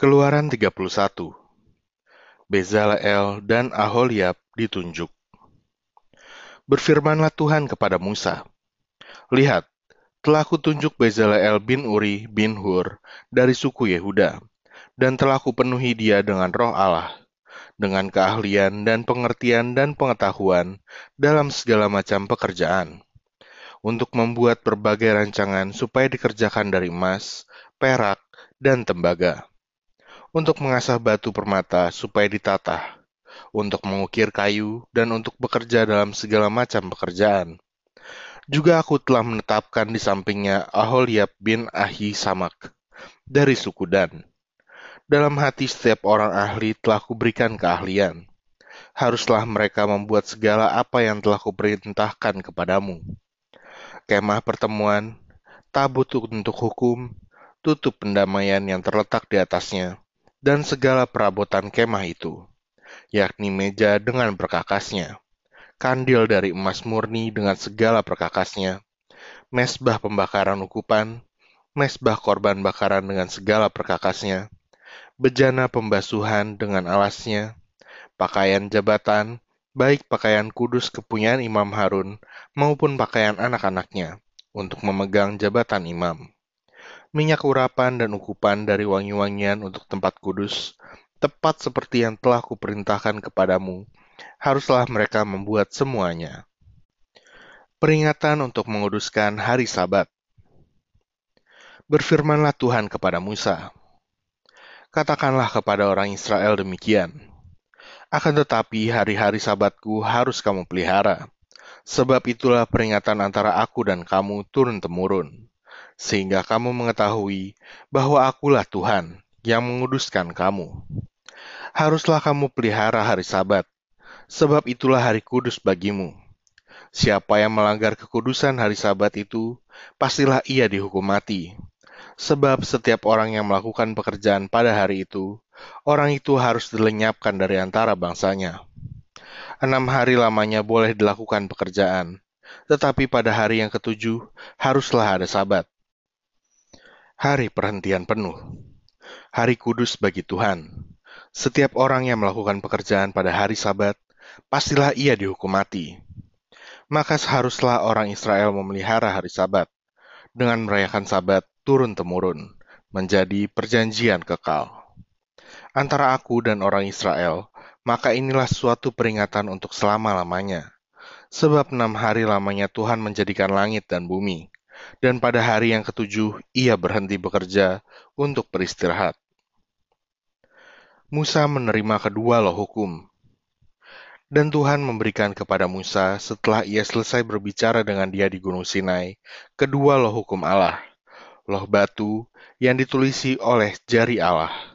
Keluaran 31 Bezaleel dan Aholiab ditunjuk. Berfirmanlah Tuhan kepada Musa, Lihat, telah kutunjuk Bezaleel bin Uri bin Hur dari suku Yehuda, dan telah kupenuhi dia dengan roh Allah, dengan keahlian dan pengertian dan pengetahuan dalam segala macam pekerjaan, untuk membuat berbagai rancangan supaya dikerjakan dari emas, perak, dan tembaga untuk mengasah batu permata supaya ditatah, untuk mengukir kayu, dan untuk bekerja dalam segala macam pekerjaan. Juga aku telah menetapkan di sampingnya Aholiab bin Ahi Samak dari suku Dan. Dalam hati setiap orang ahli telah kuberikan keahlian. Haruslah mereka membuat segala apa yang telah kuperintahkan kepadamu. Kemah pertemuan, tabut untuk hukum, tutup pendamaian yang terletak di atasnya, dan segala perabotan kemah itu, yakni meja dengan perkakasnya, kandil dari emas murni dengan segala perkakasnya, mesbah pembakaran ukupan, mesbah korban bakaran dengan segala perkakasnya, bejana pembasuhan dengan alasnya, pakaian jabatan, baik pakaian kudus kepunyaan Imam Harun maupun pakaian anak-anaknya, untuk memegang jabatan imam minyak urapan dan ukupan dari wangi-wangian untuk tempat kudus, tepat seperti yang telah kuperintahkan kepadamu, haruslah mereka membuat semuanya. Peringatan untuk menguduskan hari sabat. Berfirmanlah Tuhan kepada Musa, Katakanlah kepada orang Israel demikian, akan tetapi hari-hari sabatku harus kamu pelihara, sebab itulah peringatan antara aku dan kamu turun-temurun sehingga kamu mengetahui bahwa akulah Tuhan yang menguduskan kamu. Haruslah kamu pelihara hari sabat, sebab itulah hari kudus bagimu. Siapa yang melanggar kekudusan hari sabat itu, pastilah ia dihukum mati. Sebab setiap orang yang melakukan pekerjaan pada hari itu, orang itu harus dilenyapkan dari antara bangsanya. Enam hari lamanya boleh dilakukan pekerjaan, tetapi pada hari yang ketujuh haruslah ada sabat hari perhentian penuh, hari kudus bagi Tuhan. Setiap orang yang melakukan pekerjaan pada hari Sabat, pastilah ia dihukum mati. Maka seharuslah orang Israel memelihara hari Sabat dengan merayakan Sabat turun-temurun menjadi perjanjian kekal antara aku dan orang Israel. Maka inilah suatu peringatan untuk selama-lamanya. Sebab enam hari lamanya Tuhan menjadikan langit dan bumi dan pada hari yang ketujuh ia berhenti bekerja untuk beristirahat. Musa menerima kedua loh hukum. Dan Tuhan memberikan kepada Musa setelah ia selesai berbicara dengan dia di Gunung Sinai, kedua loh hukum Allah, loh batu yang ditulisi oleh jari Allah.